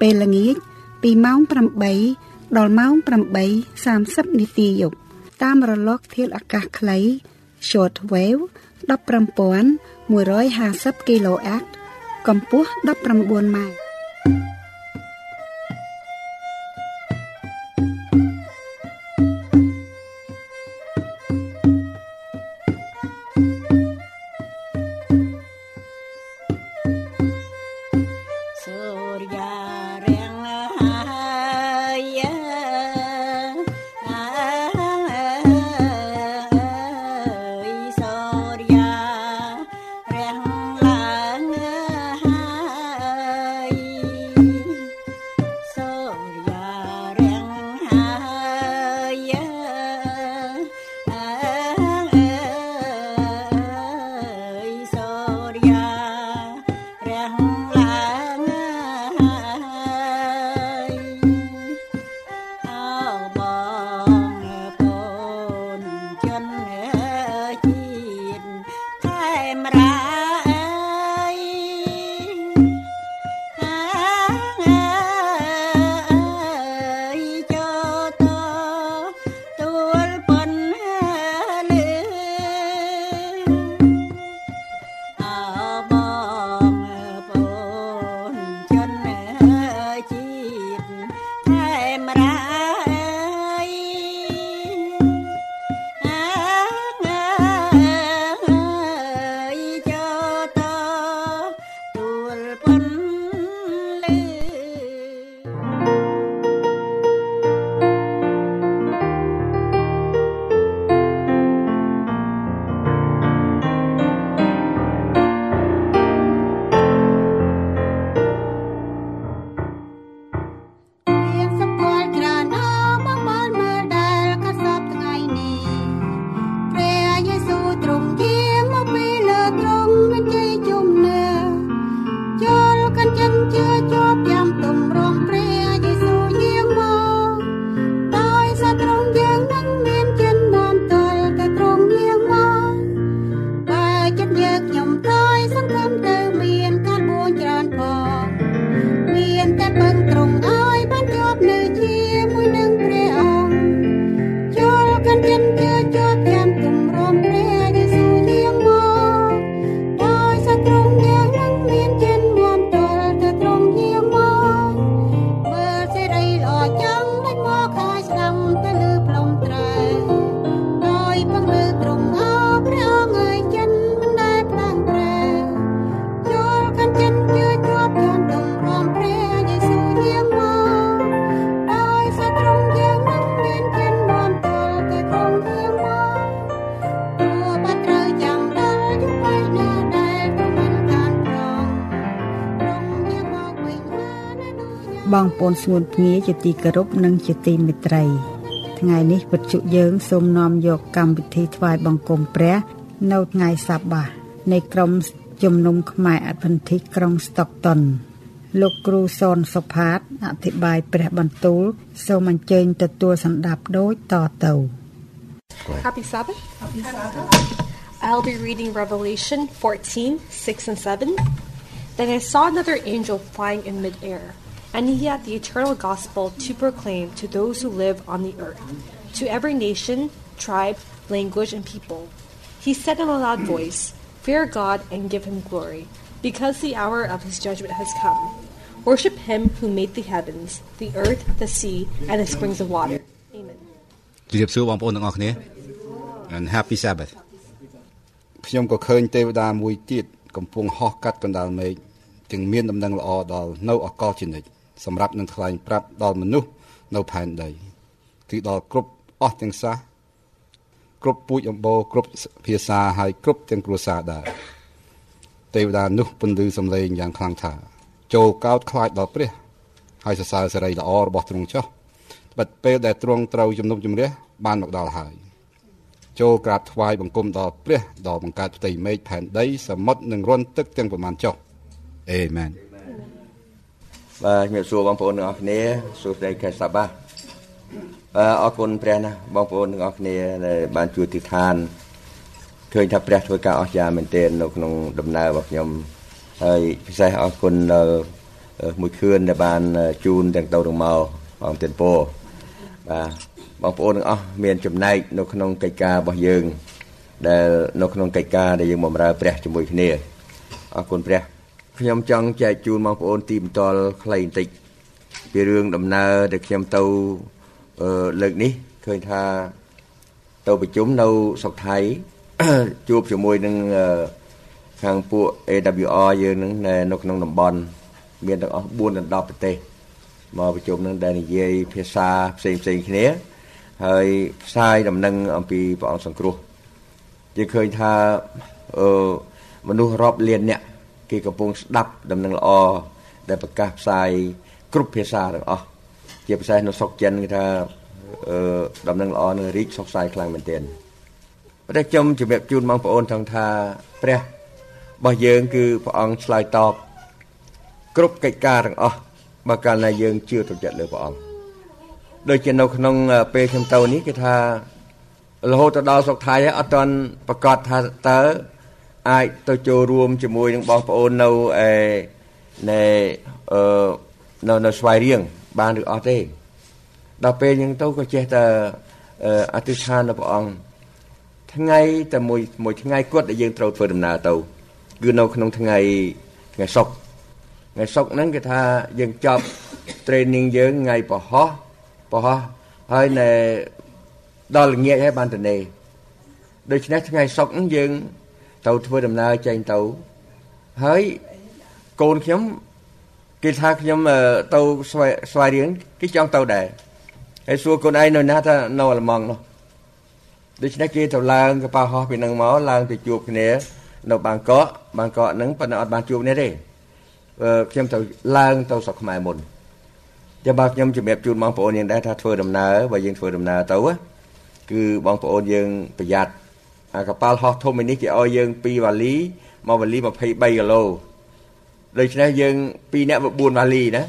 ពេលល្ងាចពីម៉ោង8ដល់ម៉ោង8:30នាទីយប់តាមរលកធាតុអាកាសខ្លី short wave 15150 kHz កម្ពស់19ម៉ែត្រ បងប្អូនស្ងួនភ្ងាជាទីគោរពនិងជាទីមេត្រី ថ្ងៃនេះវិទ្យុយើងសូមនាំយកកម្មវិធីថ្វាយបង្គំព្រះ នៅថ្ងៃសបាសនៃក្រុមជំនុំខ្មែរអភិធិក្រុងស្តុកតុនលោកគ្រូសនសុផាតអធិប្បាយព្រះបន្ទូលសូមអញ្ជើញទទួលសម្ដាប់ដូចតទៅ Happy Sabbath. Happy Sabbath. I'll be reading Revelation 14, 6 and 7. Then I saw another angel flying in midair and he had the eternal gospel to proclaim to those who live on the earth, to every nation, tribe, language, and people. He said in a loud voice, Fear God and give him glory, because the hour of his judgment has come. Worship him who made the heavens, the earth, the sea, and the springs of water. Amen. ជម្រាបសួរបងប្អូនទាំងអស់គ្នា and happy sabbath ខ្ញុំក៏ឃើញទេវតាមួយទៀតកំពុងហោះកាត់កណ្ដាលមេឃទាំងមានដំណឹងល្អដល់នៅអកលជានិច្ច សម្រាប់នឹងថ្លែងប្រាប់ដល់មនុស្សនៅផែនដីគឺដល់គ្រប់អស់ទាំងសាសគ្រប់ពូជអម្បូរគ្រប់ភាសាហើយគ្រប់ទាំងគ្រួសារដែរទេវតានោះពន្លឺសំឡេងយ៉ាងខ្លាំងថា ចូលកោតខ្លាចដល់ព្រះ ហើយសរសើរសេរីល្អរបស់ទ្រង់ចុះបិទពេលដែលទ្រង់ត្រូវជំនុំជម្រះបានមកដល់ហើយចូលក្រាបថ្វាយបង្គំដល់ព្រះដ៏បង្កើតផ្ទៃមេឃផែនដីសមុទ្រនិងរន្ធទឹកទាំងប្រមាណចុះអេមែន បាទជំរាបសួរបងប្អូនទាំងអស់គ្នាសួស្តីខែសបាអរគុណព្រះណាបងប្អូនទាំងអស់គ្នាដែលបានជួយទីឋានឃើញថាព្រះធ្វើការអស្ចារ្យមែនទែននៅក្នុងដំណើររបស់ខ្ញុំហើយពិសេសអរគុណដល់មួយខឿនដែលបានជូនទាំងទៅទាំងមកបងទានពោបាទបងប្អូនទាំងអស់មានចំណែកនៅក្នុងកិច្ចការរបស់យើង ដែលនៅក្នុងកិច្ចការដែលយើងបម្រើព្រះជាមួយគ្នាអរគុណព្រះ ខ្ញុំចង់ចែកជូនបងប្អូនទីបន្ទាល់ខ្លីបន្តិចពីរឿងដំណើរដែលខ្ញុំទៅលើកនេះឃើញថាទៅប្រជុំនៅស្រុកថៃជួបជាមួយនឹងខាងពួក AWR យើងនឹងនៅក្នុងតំបន់មានទាំងអស់4ដល់10ប្រទេសមកប្រជុំនឹងដែលនិយាយភាសាផ្សេងផ្សេងគ្នា ហើយផ្សាយដំណឹងអំពីព្រះអង្គសង្គ្រោះយើងឃើញថាអឺមនុស្សរាប់លានអ្នក គេកំពុងស្ដាប់ដំណឹងល្អដែលប្រកាសផ្សាយគ្រប់ភាសាទាំងអស់ជាពិសេសនៅស្រុកចិនគេថាអឺដំណឹងល្អនឹងរីកសុខសាយខ្លាំងមែនទែនព្រះខ្ញុំជម្រាបជូនបងប្អូនថងថាព្រះរបស់យើងគឺព្រះអង្គឆ្លើយតបគ្រប់កិច្ចការទាំងអស់បើកាលណាយើងជឿទុកចិត្តលើព្រះអង្គដូចជានៅក្នុងពេលខ្ញុំទៅនេះគេថារហូតទៅដល់ស្រុកថៃហើយអត់ទាន់ប្រកាសថាតើ អាចទៅចូលរួមជាមួយនឹងបងប្អូននៅឯនៅអឺនៅនៅស្វាយរៀងបានឬអត់ទេដល់ពេលហ្នឹងទៅក៏ចេះតែអធិដ្ឋានដល់ព្រះអង្គថ្ងៃតែមួយមួយថ្ងៃគាត់ដែលយើងត្រូវធ្វើដំណើរទៅគឺនៅក្នុងថ្ងៃថ្ងៃសុក្រថ្ងៃសុក្រហ្នឹងគេថាយើងចប់ training យើងថ្ងៃពហោះពហោះហើយនៅដល់ល្ងាចហើយបានទៅនេដូច្នេះថ្ងៃសុក្រហ្នឹងយើង ទៅធ្វើដំណើរចេញទៅហើយកូនខ្ញុំគេថាខ្ញុំទៅស្វែស្វែរៀងគេចង់ទៅដែរហើយសួរកូនឯងនៅណាថានៅអាល្លឺម៉ង់នោះដូច្នេះគេទៅឡើងកប៉ាល់ហោះពីនឹងមកឡើងទៅជួបគ្នា នៅបាងកកបាងកកហ្នឹងប៉ុន្តែអត់បានជួបគ្នាទេខ្ញុំទៅឡើងទៅស្រុកខ្មែរមុនចាំបើខ្ញុំជំរាបជូនបងប្អូនយើងដែរថាធ្វើដំណើរបើយើងធ្វើដំណើរទៅគឺបងប្អូនយើងប្រយ័ត្នអា កប៉ាល់ហោះធំនេះគេឲ្យយើង2វ៉ាលីមកវ៉ាលី23គីឡូដូច្នេះយើង2នាក់4វ៉ាលីណា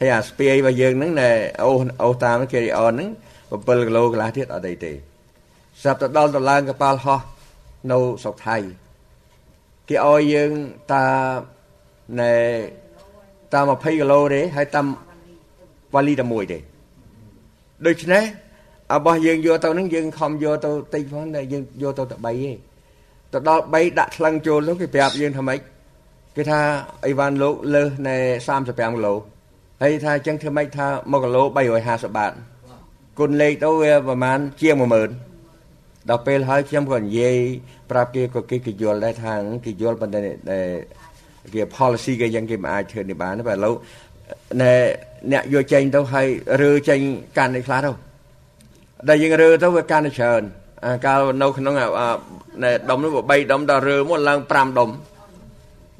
ហើយអាស្ពាយរបស់យើងហ្នឹងណែអូអូតាមគេរីអនហ្នឹង7គីឡូកន្លះទៀតអត់អីទេស្រាប់ទៅដល់ទៅឡើងកប៉ាល់ហោះនៅស្រុកថៃគេឲ្យយើងតាណែតាម20គីឡូទេហើយតាមវ៉ាលីតែមួយទេដូច្នេះ របស់យើងយកទៅហ្នឹងយើងខំយកទៅតិចផងតែយើងយកទៅតែ3ទេទៅដល់3ដាក់ថ្លឹងចូលនោះគេប្រាប់យើងថាម៉េចគេថាអីវ៉ាន់លោកលើសនៅ35គីឡូហើយថាអញ្ចឹងធ្វើម៉េចថា1គីឡូ350បាតគុណលេខទៅវាប្រហែលជាង10000ដល់ពេលហើយខ្ញុំក៏និយាយប្រាប់គេក៏គេគេយល់ដែរថាគេយល់ប៉ុន្តែគេ policy គេយ៉ាងគេមិនអាចធ្វើនេះបានតែឥឡូវណែអ្នកយកចេញទៅហើយរើចេញកាន់នេះខ្លះទៅ ដែលយើងរើទៅវាកាន់តែច្រើនអាកាលនៅក្នុងណែដុំនោះ3ដុំដល់រើមកឡើង5ដុំ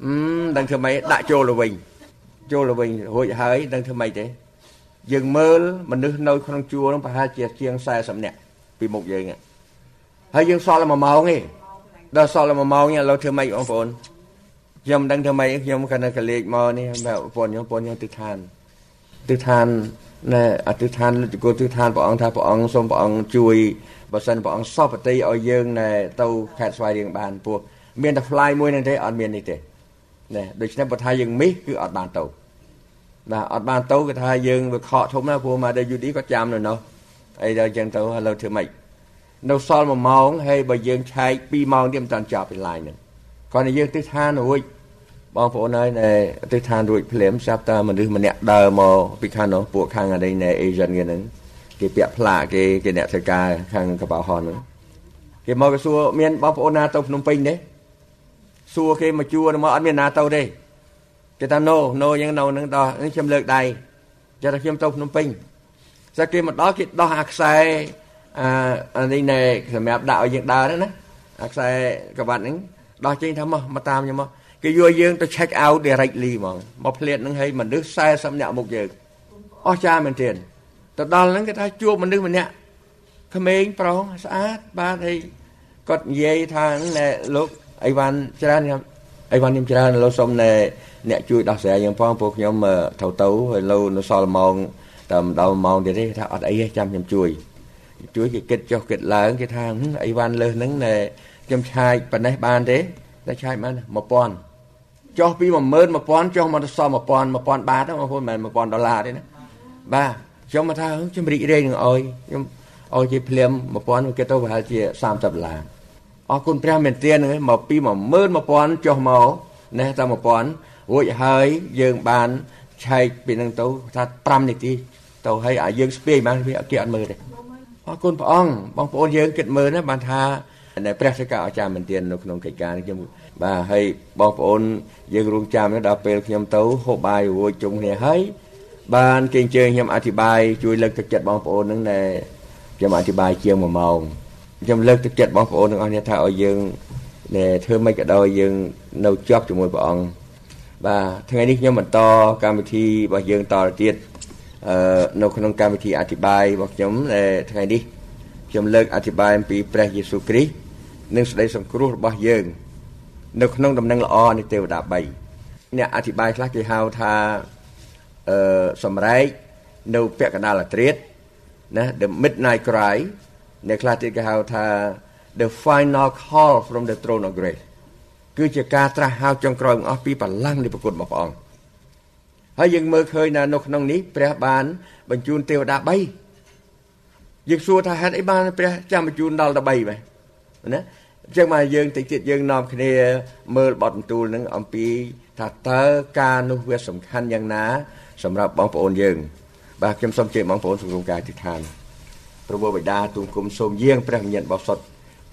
អឺដឹងធ្វើម៉េចដាក់ចូលទៅវិញចូលទៅវិញរួចហើយដឹងធ្វើម៉េចទេយើងមើលមនុស្សនៅក្នុងជួរនោះប្រហែលជាជាង40នាក់ពីមុខយើងហើយយើងសល់តែ1ម៉ោងទេដល់សល់តែ1ម៉ោងឥឡូវធ្វើម៉េចបងប្អូនខ្ញុំមិនដឹងធ្វើម៉េចខ្ញុំគណៈកលេចមកនេះបងប្អូនខ្ញុំបងខ្ញុំទិដ្ឋានទិដ្ឋាន ណែអធិដ្ឋានលទ្ធគុទិដ្ឋានព្រះអង្គថាព្រះអង្គសូមព្រះអង្គជួយបើសិនព្រះអង្គសពតិឲ្យយើងណែទៅខេត្តស្វាយរៀងបានពោះមានតែ fly មួយនឹងទេអត់មាននេះទេណែដូច្នេះបើថាយើងមីសគឺអត់បានទៅបាទអត់បានទៅគឺថាយើងវាខកធំណាព្រោះមកដល់យូឌីក៏ចាំនៅនោះអីដល់ចឹងទៅឥឡូវធ្វើម៉េចនៅសល់1ម៉ោងហើយបើយើងឆែក2ម៉ោងទៀតមិនតាន់ចប់ពីឡាយហ្នឹងគាត់តែយើងទិដ្ឋានរួច បងប្អូនហើយនៅទិដ្ឋានរួចភ្លាមស្រាប់តែមនុស្សម្នាក់ដើរមកពីខាងនោះពួកខាងអីនៅ Asian គេហ្នឹងគេពាក់ផ្លាកគេគេអ្នកធ្វើការខាងកបោហនហ្នឹងគេមកគេសួរមានបងប្អូនណាទៅភ្នំពេញទេសួរគេមកជួមកអត់មានណាទៅទេគេថា no no យ៉ាងនៅនឹងដោះខ្ញុំលើកដៃចេះតែខ្ញុំទៅភ្នំពេញស្អាគេមកដល់គេដោះអាខ្សែអាអានេះណែសម្រាប់ដាក់ឲ្យយើងដើរហ្នឹងណាអាខ្សែក្បាត់ហ្នឹងដោះចេញថាមកមកតាមខ្ញុំមក គេយកយើងទៅ check out directly ហ្មងមកផ្លាតហ្នឹងឲ្យមនុស្ស40នាក់មុខយើងអស្ចារ្យមែនទែនទៅដល់ហ្នឹងគេថាជួបមនុស្សម្នាក់ក្មេងប្រុសស្អាតបាទហើយគាត់និយាយថាណែលោកអីវ៉ាន់ច្រើនខ្ញុំអីវ៉ាន់ខ្ញុំច្រើនលោកសុំណែអ្នកជួយដោះស្រាយយើងផងពួកខ្ញុំទៅទៅហើយលោកនៅសល់ម៉ោងតែម្ដងម៉ោងទៀតទេថាអត់អីទេចាំខ្ញុំជួយជួយគេគិតចុះគិតឡើងគេថាអីវ៉ាន់លើសហ្នឹងណែខ្ញុំឆាយប៉ុណ្ណេះបានទេតែឆាយបាន1000 ចុះពី11000ចុះមកដល់សល់1000 1000បាតបងប្អូនមិនមែន1000ដុល្លារទេណាបាទខ្ញុំមកថាខ្ញុំរីករាយនឹងអោយខ្ញុំអោយជាភ្លាម1000គេទៅប្រហែលជា30ដុល្លារអរគុណព្រះមែនទានហ្នឹងមកពី11000ចុះមកណេះតែ1000រួចហើយយើងបានឆែកពីនឹងទៅថា5នាទីទៅហើយអាយើងស្ពាយបានវាគេអត់មើលទេអរគុណព្រះអង្គបងប្អូនយើងគិតមើលណាបានថានៅព្រះសិកាអាចារ្យមែនទាននៅក្នុងកិច្ចការនេះខ្ញុំ បាទហើយបងប្អូនយើងរងចាំដល់ពេលខ្ញុំទៅហូបបាយរួចជុំគ្នាហើយបានគេអញ្ជើញខ្ញុំអធិប្បាយជួយលើកទឹកចិត្តបងប្អូននឹងដែលខ្ញុំអធិប្បាយជាង1ម៉ោងខ្ញុំលើកទឹកចិត្តបងប្អូនទាំងអស់គ្នាថាឲ្យយើងដែលធ្វើមិនក៏ដោយយើងនៅជាប់ជាមួយព្រះអង្គបាទថ្ងៃនេះខ្ញុំបន្តកម្មវិធីរបស់យើងតទៅទៀតអឺនៅក្នុងកម្មវិធីអធិប្បាយរបស់ខ្ញុំដែលថ្ងៃនេះខ្ញុំលើកអធិប្បាយអំពីព្រះយេស៊ូវគ្រីស្ទនិងសេចក្តីសង្គ្រោះរបស់យើង នៅក្នុងដំណឹងល្អនៃទេវតា3អ្នកអធិប្បាយខ្លះគេហៅថាអឺសម្រែកនៅពាក់កណ្ដាលអាត្រៀតណា the midnight cry អ្នកខ្លះទៀតគេហៅថា the final call from the throne of grace គឺជាការត្រាស់ហៅចុងក្រោយអស់ពីបល្ល័ង្កនៃព្រះគុណរបស់ព្រះអង្គហើយយើងមើលឃើញថានៅក្នុងនេះព្រះបាន បញ្ជូនទេវតា3យើងសួរថាហេតុអីបានព្រះចាំបញ្ជូនដល់13បែណា អញ្ចឹងមកយើងតិចទៀតយើងនាំគ្នាមើលបទបន្ទូលនឹងអំពីថាតើការនោះវាសំខាន់យ៉ាងណា សម្រាប់បងប្អូនយើង បាទខ្ញុំសូមជម្រាបបងប្អូនសង្គមការទីឋានព្រះបិតាទូមគុំសូមយាងព្រះវិញ្ញាណបរិសុទ្ធ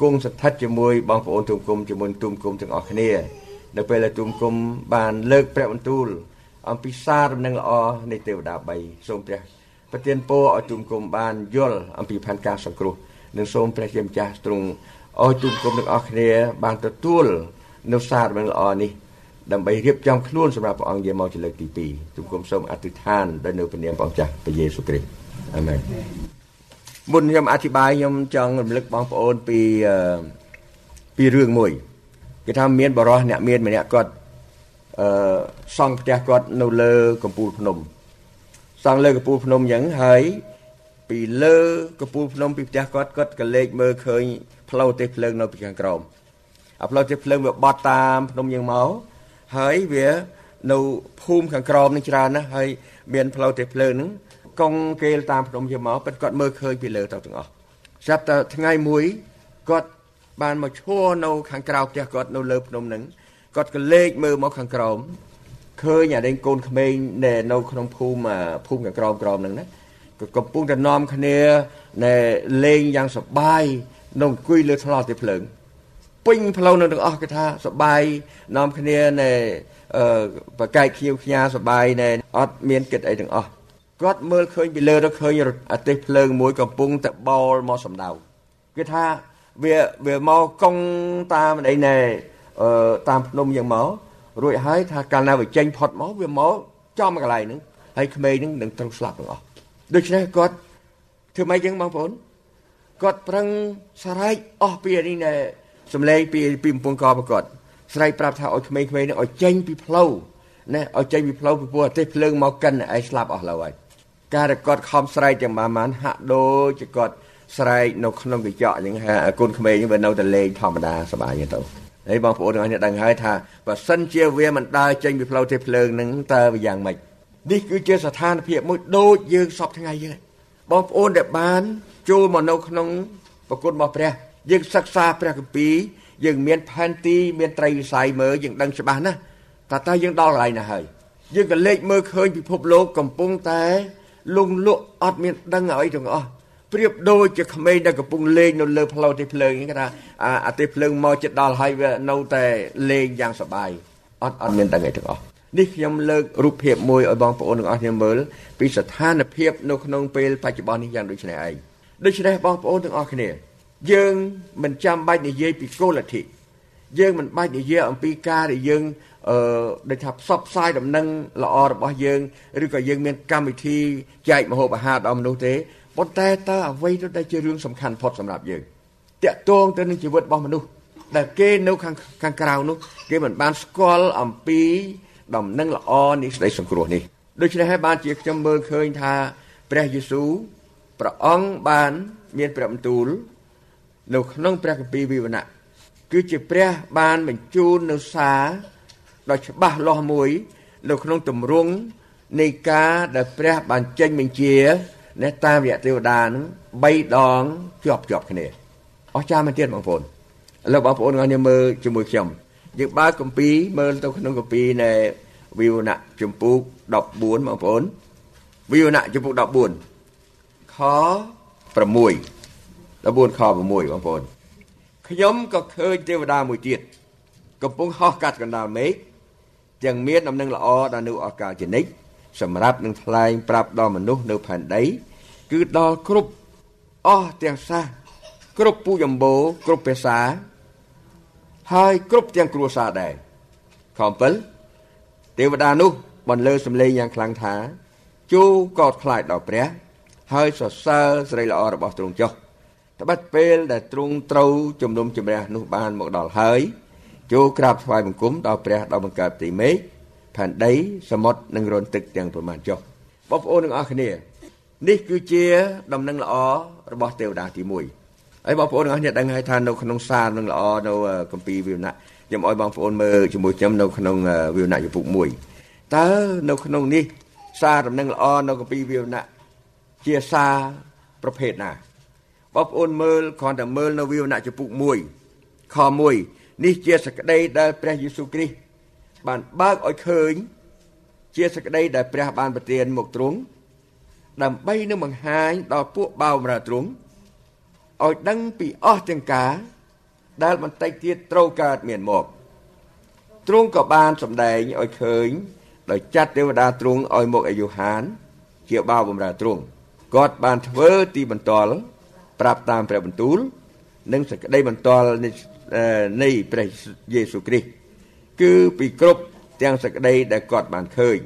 គង់ស្ថិតជាមួយបងប្អូនទូមគុំជាមួយទូមគុំទាំងអស់គ្នា នៅពេលដែលទូមគុំបានលើកព្រះបន្ទូល អំពីសារដំណឹងល្អនៃទេវតា3សូមព្រះប្រទានពរឲ្យទូមគុំបានយល់អំពីផែនការសង្គ្រោះនិងសូមព្រះជាម្ចាស់ទ្រង់ ឲ្យទូមគុំទាំងអស់គ្នា បានទទួលនៅសារដំណឹងល្អនេះដើម្បីរៀបចំខ្លួនសម្រាប់ព្រះអង្គយាមកជាលើកទី2ទូមគុំសូមអធិដ្ឋានដោយនៅព្រះនាមព្រះចាស់ព្រះយេស៊ូវគ្រីស្ទអាមែនមុនខ្ញុំអធិប្បាយខ្ញុំចង់រំលឹកបងប្អូនពីពីរឿងមួយគេថាមានបរោះអ្នកមានម្នាក់គាត់អឺសង់ផ្ទះគាត់នៅលើកំពូលភ្នំសង់លើកំពូលភ្នំអញ្ចឹងហើយពីលើកំពូលភ្នំពីផ្ទះគាត់គាត់ក៏លេចមើលឃើញ ផ្លូវទេសភ្លើងនៅពីខាងក្រោមអាផ្លូវទេសភ្លើងវាបត់តាមភ្នំយ៉ាងមកហើយវានៅភូមិខាងក្រោមនឹងច្រើនណាស់ហើយមានផ្លូវទេសភ្លើងហ្នឹងកង់គេលតាមភ្នំយកមកប៉ុន្តែគាត់មើលឃើញពីលើទៅទាំងអស់ស្រាប់តែថ្ងៃមួយគាត់បានមកឈរនៅខាងក្រៅផ្ទះគាត់នៅលើភ្នំហ្នឹងគាត់ក៏លេចមើលមកខាងក្រោមឃើញអាដេញកូនក្មេងនៅនៅក្នុងភូមិភូមិខាងក្រោមក្រោមហ្នឹងណាក៏កំពុងតែនាំគ្នាណែលេងយ៉ាងសប្បាយ នៅអង្គុយលើថ្នល់ទីភ្លើងពេញផ្លូវនៅទាំងអស់គេថាសប្បាយនាំគ្នាណែអឺបកែកខៀវខ្ញាសប្បាយណែអត់មានគិតអីទាំងអស់គាត់មើលឃើញពីលើទៅឃើញអាទេសភ្លើងមួយកំពុងតែបោលមកសម្ដៅគេថាវាវាមកកង់តាមអីណែអឺតាមភ្នំយ៉ាងមករួចហើយថាកាលណាវាចេញផុតមកវាមកចំកន្លែងហ្នឹងហើយក្មេងហ្នឹងនឹងត្រូវស្លាប់ទាំងអស់ដូច្នេះគាត់ធ្វើម៉េចចឹងបងប្អូន គាត់ប្រឹងស្រែកអស់ពីនេះណែសំឡេងពីពីកំពង់កប្រកបស្រែកប្រាប់ថាឲ្យក្មេងៗនេះឲ្យចេញពីផ្លូវណែឲ្យចេញពីផ្លូវពីព្រោះអាទេសភ្លើងមកកិនឯងស្លាប់អស់ឡើយហើយការដែលគាត់ខំស្រែកទាំងបានហាក់ដូចជាគាត់ស្រែកនៅក្នុងកញ្ចក់អញ្ចឹងហើយកូនក្មេងវានៅតែលេងធម្មតាសប្បាយទៅហើយបងប្អូនទាំងអស់គ្នាដឹងហើយថាបើសិនជាវាមិនដើរចេញពីផ្លូវទេភ្លើងនឹងតើវាយ៉ាងម៉េចនេះគឺជាស្ថានភាពមួយដូចយើងសពថ្ងៃយើង បងប្អូនដែលបានចូលមកនៅក្នុងប្រគុណរបស់ព្រះ យើងសិក្សាព្រះគម្ពីរយើងមានផែនទីមានត្រីវិស័យមើលយើងដឹងច្បាស់ណាស់តើតើយើងដល់កន្លែងណាហើយយើងក៏លេចមើលឃើញពិភពលោកកំពុងតែលងលក់អត់មានដឹងអ្វីទាំងអស់ប្រៀបដូចជាក្មេងដែលកំពុងលេងនៅលើផ្លូវទេភ្លើងគេថាអាទេភ្លើងមកចិត្តដល់ហើយវានៅតែលេងយ៉ាងសប្បាយអត់អត់មានដឹងអីទាំងអស់ នេះខ្ញុំលើករូបភាពមួយឲ្យបងប្អូនទាំងអស់គ្នាមើលពីស្ថានភាពនៅក្នុងពេលបច្ចុប្បន្ននេះយ៉ាងដូចនេះឯងដូច្នេះបងប្អូនទាំងអស់គ្នា យើងមិនចាំបាច់និយាយពីគោលលទ្ធិយើងមិនបាច់និយាយអំពីការដែលយើងអឺដូចថាផ្សព្វផ្សាយដំណឹងល្អរបស់យើងឬក៏យើងមានកម្មវិធីចែកម្ហូបអាហារដល់មនុស្សទេប៉ុន្តែតើអ្វីទៅដែលជារឿងសំខាន់ផុតសម្រាប់យើងតាក់ទងទៅនឹងជីវិតរបស់មនុស្សដែលគេនៅខាងខាងក្រៅនោះគេមិនបានស្គាល់អំពី ដំណឹងល្អនេះស្ដីសង្គ្រោះនេះដូច្នេះហើយបានជាខ្ញុំមើលឃើញថាព្រះយេស៊ូវព្រះអង្គបានមានព្រះបន្ទូលនៅក្នុងព្រះគម្ពីរវិវណៈគឺជាព្រះបានបញ្ជូននៅសារដ៏ច្បាស់លាស់មួយ នៅក្នុងទម្រង់នៃការដែលព្រះបានចេញបញ្ជានៅតាមរយៈទេវតានឹង3ដងជាប់ជាប់គ្នាអស្ចារ្យមែនទៀតបងប្អូនឥឡូវបងប្អូនអរគ្នាមើលជាមួយខ្ញុំ យើងបើកគម្ពីរមើលទៅក្នុងគម្ពីរនៃវិវណៈជំពូក14បងប្អូនវិវណៈជំពូក14ខ6 14ខ6បងប្អូនខ្ញុំក៏ឃើញទេវតាមួយទៀតកំពុងហោះកាត់កណ្ដាលមេឃទាំងមានដំណឹងល្អដល់នៅអកាសជានិច្ចសម្រាប់នឹងថ្លែងប្រាប់ដល់មនុស្សនៅផែនដីគឺដល់គ្រប់អស់ទាំងសាសគ្រប់ពូចម្បូគ្រប់ភាសា ហើយគ្រប់ទាំងគ្រួសារដែរខ7ទេវតានោះបន្លឺសំឡេងយ៉ាងខ្លាំងថាជូកោតខ្លាចដល់ព្រះ ហើយសរសើរស្រីល្អរបស់ទ្រង់ចុះត្បិតពេលដែលទ្រង់ត្រូវជំនុំជម្រះនោះបានមកដល់ហើយចូលក្រាបថ្វាយបង្គំដល់ព្រះដល់បង្កើតទីមេឃផែនដីសមុទ្រនិងរន្ធទឹកទាំងប្រមាណចុះបងប្អូនទាំងអស់គ្នា នេះគឺជាដំណឹងល្អរបស់ទេវតាទី1 ហើយបងប្អូនទាំងអស់គ្នាដឹងហើយថានៅក្នុងសារនឹងល្អនៅគម្ពីរវិវណៈខ្ញុំឲ្យបងប្អូនមើលជាមួយខ្ញុំនៅក្នុងវិវណៈជំពូក1តើនៅក្នុងនេះសារដំណឹងល្អនៅគម្ពីរវិវណៈជាសារប្រភេទណាបងប្អូនមើលគ្រាន់តែមើលនៅវិវណៈចំពុក1ខ1នេះជាសក្តីដែលព្រះយេស៊ូវគ្រីស្ទបានបើកឲ្យឃើញ ជាសក្តីដែលព្រះបានប្រទានមកទ្រង់ដើម្បីនឹងបង្ហាញដល់ពួកបៅបរាទ្រង់ ឲ្យដឹងពីអស់ទាំងការ ដែលបន្តិចទៀតត្រូវកើតមានមកទ្រង់ក៏បានសម្ដែងឲ្យឃើញដោយចាត់ទេវតាទ្រង់ឲ្យមកឲ្យយូហាន ជាបាវបំរើទ្រង់គាត់បានធ្វើទីបន្ទាល់ប្រាប់តាមព្រះបន្ទូល និងសេចក្តីបន្ទាល់នៃព្រះយេស៊ូវគ្រីស្ទគឺពីគ្រប់ទាំងសេចក្តីដែលគាត់បានឃើញ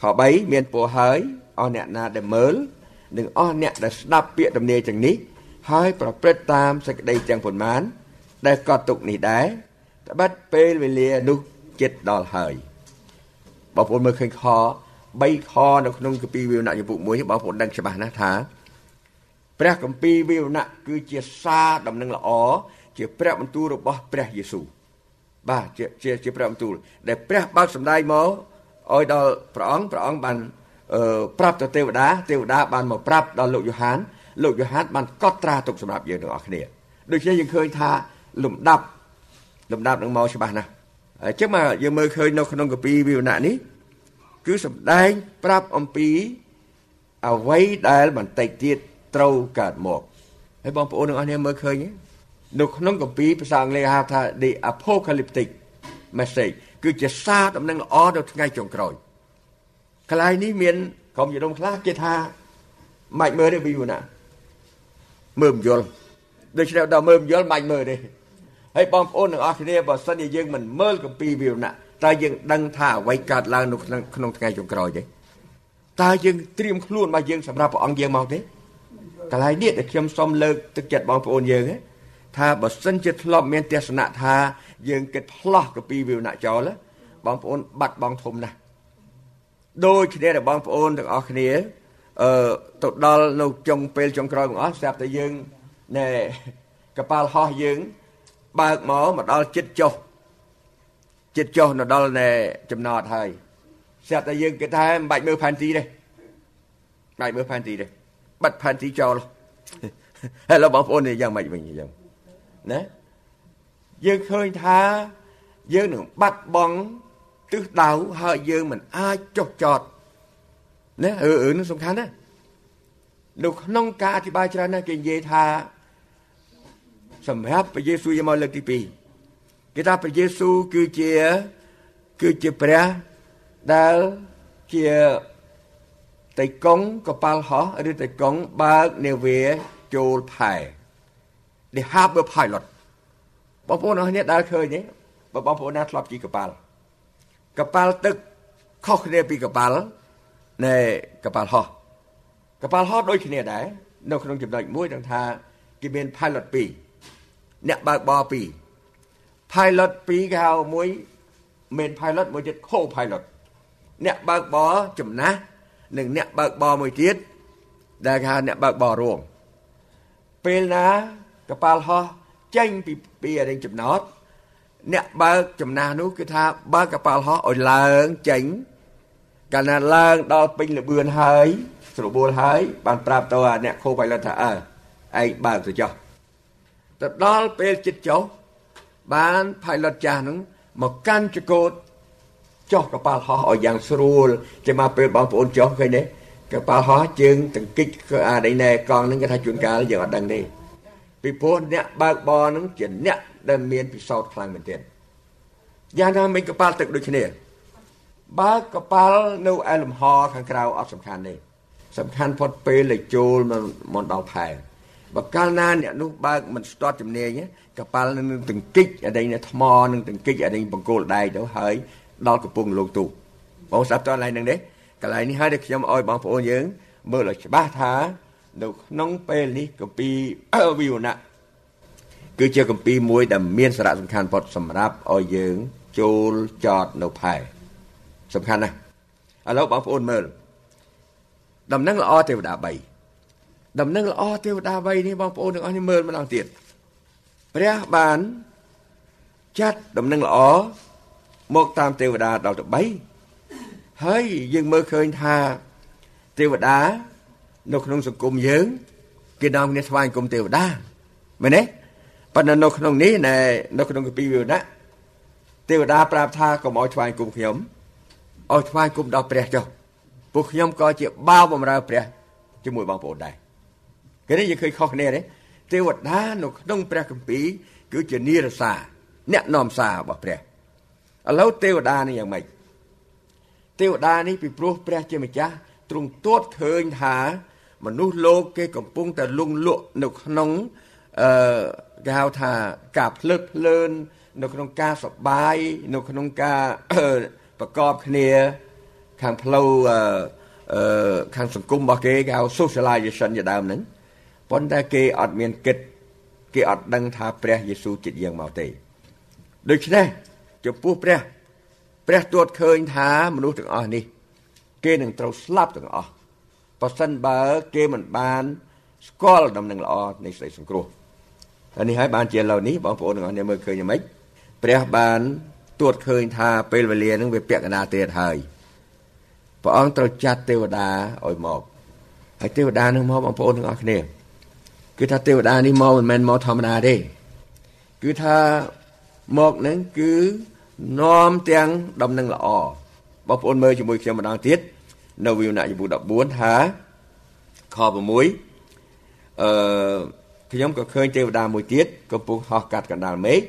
ខ3មានពោហើយអស់អ្នកណាដែលមើលនិងអស់អ្នកដែលស្ដាប់ពាក្យដំណេរទាំងនេះ ហើយប្រព្រឹត្តតាមសេចក្តីទាំងប៉ុន្មាន ដែលកត់ទុកនេះដែរត្បិតពេលវេលានោះចិត្តដល់ហើយបងប្អូនមើលឃើញខ3ខនៅក្នុងគម្ពីរវិវណៈជំពូក1បងប្អូនដឹងច្បាស់ណាស់ថា ព្រះគម្ពីរវិវណៈគឺជាសារដំណឹងល្អជាព្រះបន្ទូលរបស់ព្រះយេស៊ូវបាទជាជាជាព្រះបន្ទូលដែលព្រះបើកសម្ដែងមកឲ្យដល់ព្រះអង្គព្រះអង្គបានអឺប្រាប់ទៅទេវតាទេវតាបានមកប្រាប់ដល់លោកយ៉ូហាន លោកយ៉ូហានបានកត់ត្រាទុកសម្រាប់យើងទាំងអស់គ្នាដូច្នេះយើងឃើញថាលំដាប់លំដាប់នឹងមកច្បាស់ណាស់អញ្ចឹងមកយើងមើលឃើញនៅក្នុងកាពីវិវណៈនេះគឺសម្ដែងប្រាប់អំពីអ្វីដែលបន្តិចទៀតត្រូវកើតមកហើយបងប្អូនទាំងអស់គ្នាមើលឃើញនៅក្នុងកាពីភាសាអង់គ្លេសហៅថា the apocalyptic message គឺជាសារដំណឹងល្អដល់ថ្ងៃចុងក្រោយកន្លែងនេះមានក្រុមយល់ខ្លះគេថាម៉ាច់មើលទេវីវណា មើលមិនយល់ដូច្នេះដល់មើលមិនយល់ម៉ាច់មើលទេហើយបងប្អូនទាំងអស់គ្នាបើសិនជាយើងមិនមើលកម្ពីវីវណាតើយើងដឹងថាអ្វីកើតឡើងនៅក្នុងក្នុងថ្ងៃចុងក្រោយទេតើយើងត្រៀមខ្លួនមកយើងសម្រាប់ព្រះអង្គយើងមកទេកន្លែងនេះដែលខ្ញុំសូមលើកទឹកចិត្តបងប្អូនយើងថាបើសិនជាធ្លាប់មានទស្សនៈថាយើងគិតផ្លោះកពីវិវណៈចោលបងប្អូនបាត់បងធំណាស់ដូចគ្នាដែលបងប្អូនទាំងអស់គ្នា អឺទៅដល់នៅចុងពេលចុងក្រោយបងអស់ស្រាប់តែយើងណែកប៉ាល់ហោះយើង បើកមកមកដល់ចិត្តចុះចិត្តចុះនៅដល់ណែចំណតហើយស្រាប់តែយើងគិតថាមិនបាច់មើលផែនទីទេមិនបាច់មើលផែនទីទេបិទផែនទីចោលហើយលោកបងប្អូននេះយ៉ាងម៉េចវិញយ៉ាងណាយើងឃើញថាយើងនឹងបាត់បង់ទិសដៅហើយយើងមិនអាចចុះចត ណាអឺអឺនឹងសំខាន់ណានៅក្នុងការអធិប្បាយច្រើនណាស់គេនិយាយថាសម្រាប់ព្រះយេស៊ូវយកមកលើកទី2គេថាព្រះយេស៊ូវគឺជាគឺជាព្រះដែលជាតៃកុងកប៉ាល់ហោះឬតៃកុងបើកនាវាចូលផែ The harbor pilot បបងប្អូនអស់គ្នាដែលឃើញទេបើបងប្អូនណាធ្លាប់ជិះកប៉ាល់កប៉ាល់ទឹកខុសគ្នាពីកប៉ាល់ នៃកប៉ាល់ហោះកប៉ាល់ហោះដូចគ្នាដែរនៅក្នុងចំណុចមួយដឹងថាគេមាន pilot 2អ្នកបើកបរ2 pilot 2គេហៅមួយ main pilot មួយទៀត co pilot អ្នកបើកបរចំណាស់និងអ្នកបើកបរមួយទៀតដែលគេហៅអ្នកបើកបររួមពេលណាកប៉ាល់ហោះចេញពីពីអរិញចំណោតអ្នកបើកចំណាស់នោះគឺថាបើកកប៉ាល់ហោះឲ្យឡើងចេញ កាលណាឡើងដល់ពេញលបឿនហើយស្របួលហើយបានប្រាប់ទៅអ្នកខូបៃលិតថាអើឯងបើកទៅចុះទៅដល់ពេលចិត្តចុះបាន pilot ចាស់ហ្នឹងមកកាន់ចកោតចុះកប៉ាល់ហោះឲ្យយ៉ាងស្រួលចាំមកពេលបងប្អូនចុះឃើញទេកប៉ាល់ហោះជើងតង្គិចអានេះណែកង់ហ្នឹងគេថាជួនកាលយើងអត់ដឹងទេពីព្រោះអ្នកបើកបរហ្នឹងជាអ្នកដែលមានពិសោធន៍ខ្លាំងមែនទែនយ៉ាងណាមិនកប៉ាល់ទឹកដូចគ្នា បើកប៉ាល់នៅឯលំហខាងក្រៅអត់សំខាន់ទេសំខាន់ផុតពេលដែលចូលមកដល់ផែបើកាលណាអ្នកនោះបើកមិនស្ទាត់ជំនាញកប៉ាល់នឹងទង្គិចអីនេះថ្មនឹងទង្គិចអីបង្គោលដៃទៅហើយដល់កំពង់លោកទូបងស្ដាប់តើកន្លែងហ្នឹងទេកន្លែងនេះហើយដែលខ្ញុំឲ្យបងប្អូនយើង មើលឲ្យច្បាស់ថានៅក្នុងពេលនេះកម្ពីវិវណៈគឺជាកម្ពីមួយដែលមានសារៈសំខាន់បំផុតសម្រាប់ឲ្យយើងចូលចតនៅផែ សំខាន់ណាស់ឥឡូវបងប្អូនមើលដំណឹងល្អទេវតា3ដំណឹងល្អទេវតា3នេះបងប្អូនទាំងអស់នេះមើលម្ដងទៀតព្រះបានចាត់ដំណឹងល្អមកតាមទេវតាដល់ទៅ3ហើយយើងមើលឃើញថាទេវតានៅក្នុងសង្គមយើងគេនាំគ្នាស្វែងគុំទេវតាមែនទេប៉ុន្តែនៅក្នុងនេះណែនៅក្នុងកាពីវិវណៈទេវតាប្រាប់ថាកុំឲ្យស្វែងគុំខ្ញុំ ឲ្យស្វែងគុំដល់ព្រះចុះពួកខ្ញុំក៏ជាបាវបំរើព្រះជាមួយបងប្អូនដែរគេនេះយើងឃើញខុសគ្នាទេទេវតានៅក្នុងព្រះគម្ពីរគឺជានិរសាអ្នកនាំសាររបស់ព្រះឥឡូវទេវតានេះយ៉ាងម៉េចទេវតានេះពីព្រោះព្រះជាម្ចាស់ទ្រង់ទួតឃើញថាមនុស្សលោកគេកំពុងតែលងលក់នៅក្នុងអឺគេហៅថាការភ្លើតភ្លើននៅក្នុងការសបាយនៅក្នុងការ ប្រកបគ្នាខាងផ្លូវអឺខាងសង្គមរបស់គេគេហៅ socialization ជាដើមហ្នឹងប៉ុន្តែគេអត់មានគិតគេអត់ដឹងថាព្រះយេស៊ូវចិត្តយើងមកទេដូច្នេះចំពោះព្រះព្រះទួតឃើញថាមនុស្សទាំងអស់នេះ គេនឹងត្រូវស្លាប់ទាំងអស់បើសិនបើគេមិនបានស្គាល់ដំណឹងល្អនៃសេចក្តីសង្គ្រោះហើយនេះហើយបានជាឥឡូវនេះបងប្អូនទាំងអស់គ្នាមើលឃើញយ៉ាងម៉េចព្រះបាន ទួតឃើញថាពេលវេលានឹងវាពាក់កណ្ដាលទៀតហើយព្រះអង្គត្រូវចាត់ទេវតាឲ្យមកហើយទេវតានឹងមកបងប្អូនទាំងអស់គ្នាគឺថាទេវតានេះមកមិនមែនមកធម្មតាទេគឺថាមកនឹងគឺនាំទាំងដំណឹងល្អបងប្អូនមើលជាមួយខ្ញុំម្ដងទៀតនៅវិវណៈយពុ14ថាខ6អឺខ្ញុំក៏ឃើញទេវតាមួយទៀតកំពុងហោះកាត់កណ្ដាលមេឃ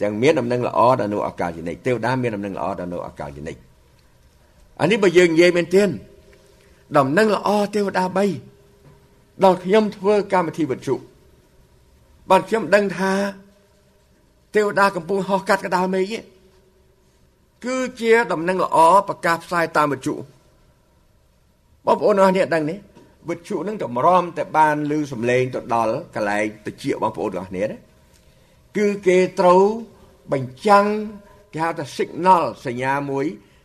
ទាំងមានដំណឹងល្អដល់នៅអាកាសជានិច្ចទេវតាមានដំណឹងល្អដល់នៅអាកាសជានិច្ចអានេះបើយើងនិយាយមែនទេដំណឹងល្អទេវតា3ដល់ខ្ញុំធ្វើកម្មវិធីវត្ថុបាទខ្ញុំដឹងថាទេវតាកំពុងហោះកាត់កណ្ដាលមេឃគឺជាដំណឹងល្អប្រកាសផ្សាយតាមវិទ្យុបងប្អូនអរនេះដឹងនេះវិទ្យុនឹងតម្រាំតែបានឮសំឡេងទៅដល់កន្លែងតិចបងប្អូនទាំងគ្នាណា គឺគេត្រូវបញ្ចាំងគេហៅថា signal សញ្ញាមួយ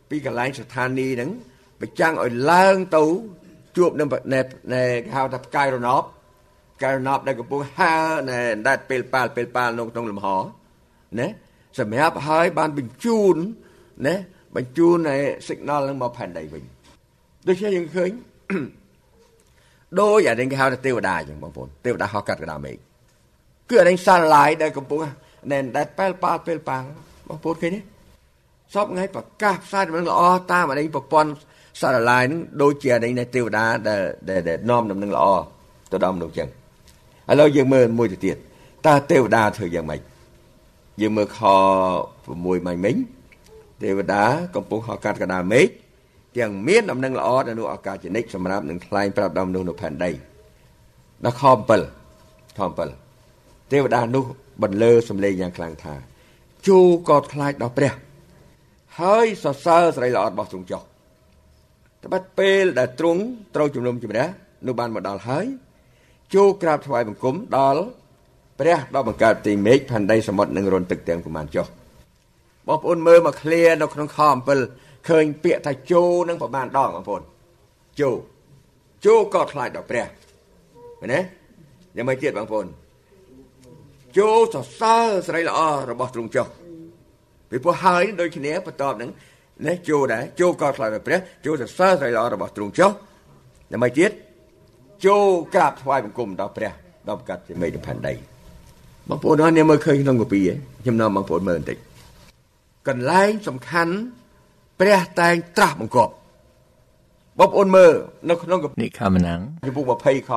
ពីកន្លែងស្ថានីយ៍ហ្នឹងបញ្ចាំងឲ្យឡើងទៅជួបនឹងគេហៅថាផ្កាយរណបផ្កាយរណបដែលកំពុងហើណែដាច់ពេលប៉ាល់ពេលប៉ាល់នៅក្នុងលំហណាសម្រាប់ឲ្យបានបញ្ជូនណាបញ្ជូនឯ signal នឹងមកផែនដីវិញដូច្នេះយើងឃើញដោយអានេះគេហៅថាទេវតាអញ្ចឹងបងប្អូនទេវតាហោះកាត់កណ្ដាលមេឃ គឺអានេះសាឡាយដែលកំពុងណែនដែលប៉ែលប៉ាល់ពេលប៉ាល់បងប្អូនឃើញទេសពថ្ងៃប្រកាសផ្សាយដំណឹងល្អតាមអានេះប្រព័ន្ធសារឡាយនឹងដូចជាអានេះទេវតាដែលដែលនាំដំណឹងល្អទៅដល់មនុស្សចឹងឥឡូវយើងមើលមួយទៅទៀតតើទេវតាធ្វើយ៉ាងម៉េចយើងមើលខ6មិញមិញទេវតាកំពុងហោះកាត់កណ្ដាលមេឃទាំងមានដំណឹងល្អដល់នោះឱកាសជនិតសម្រាប់នឹងថ្លែងប្រាប់ដល់មនុស្សនៅផែនដីដល់ខ7ខ7 ទេវតានោះបន្លឺសំឡេងយ៉ាងខ្លាំងថាជូកោតខ្លាចដល់ព្រះ ហើយសរសើរស្រីល្អរបស់ទ្រង់ចុះត្បិតពេលដែលទ្រង់ត្រូវជំនុំជម្រះនោះបានមកដល់ហើយជូក្រាបថ្វាយបង្គំដល់ព្រះដល់បង្កើតទីមេឃផែនដីសមុទ្រនិងរន្ធទឹកទាំងប្រមាណចុះបងប្អូនមើលមកឃ្លានៅក្នុងខ7ឃើញពាក្យថាជូនឹងប្រមាណដងបងប្អូនជូជូក៏ខ្លាចដល់ព្រះមែនទេយ៉ាងម៉េចទៀតបងប្អូន ជូសរសើរស្រីល្អរបស់ទ្រង់ចុះពីព្រោះហើយដូចគ្នាបន្ទាប់នឹងនេះជូដែរជូក៏ខ្លាចដល់ព្រះជូសរសើរស្រីល្អរបស់ទ្រង់ចុះយ៉ាងម៉េចទៀតជូក្រាបថ្វាយបង្គំដល់ព្រះដល់កាត់ជាមេឃផែនដីបងប្អូនអរនេះមើលឃើញក្នុងកាពីខ្ញុំនាំបងប្អូនមើលបន្តិចកន្លែងសំខាន់ព្រះតែងត្រាស់បង្គាប់បងប្អូនមើលនៅក្នុងនិខមណាំងចំពុក20ខ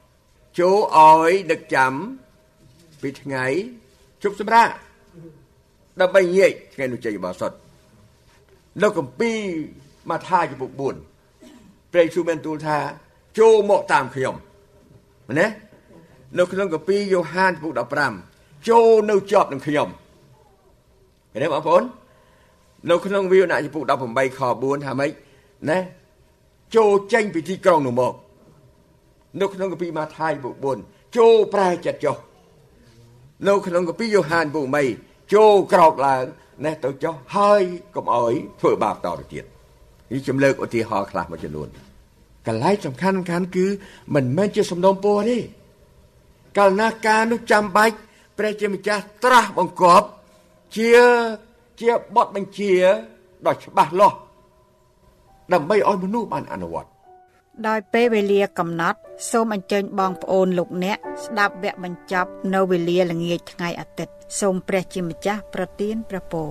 8ចូលឲ្យដឹកចាំ ពីថ្ងៃជប់សម្រាប់ដើម្បីងាកថ្ងៃនោះចេញបោសុតនៅកម្ពីម៉ាថាយចំពុក4ព្រះយេស៊ូវមានទូលថាចូលមកតាមខ្ញុំមែនទេនៅក្នុងកាពីយ៉ូហានពុក15ចូលនៅជាប់នឹងខ្ញុំឃើញទេបងប្អូននៅក្នុងវិវណៈពុក18ខ4ថាម៉េចណាចូលចេញពីទីក្រុងនោះមក នៅក្នុងកាពីម៉ាថាយពុក4ចូលប្រែចិត្តចុះ នៅក្នុងកាពីយ៉ូហានពុក3ចូលក្រោកឡើងណេះទៅចុះហើយកុំអោយធ្វើបាបតទៅទៀតនេះខ្ញុំលើកឧទាហរណ៍ខ្លះមួយចំនួនកន្លែងសំខាន់សំខាន់គឺមិនមែនជាសំណុំពរទេកាលណាការនោះចាំបាច់ព្រះជាម្ចាស់ត្រាស់បង្គាប់ជាជាបទបញ្ជាដ៏ច្បាស់លាស់ដើម្បីឲ្យមនុស្សបានអនុវត្ត ដោយពេលវេលាកំណត់ សូមអញ្ជើញបងប្អូនលោកអ្នក ស្ដាប់វគ្គបញ្ចប់នៅវេលាល្ងាចថ្ងៃអាទិត្យសូមព្រះជាម្ចាស់ប្រទានព្រះពរ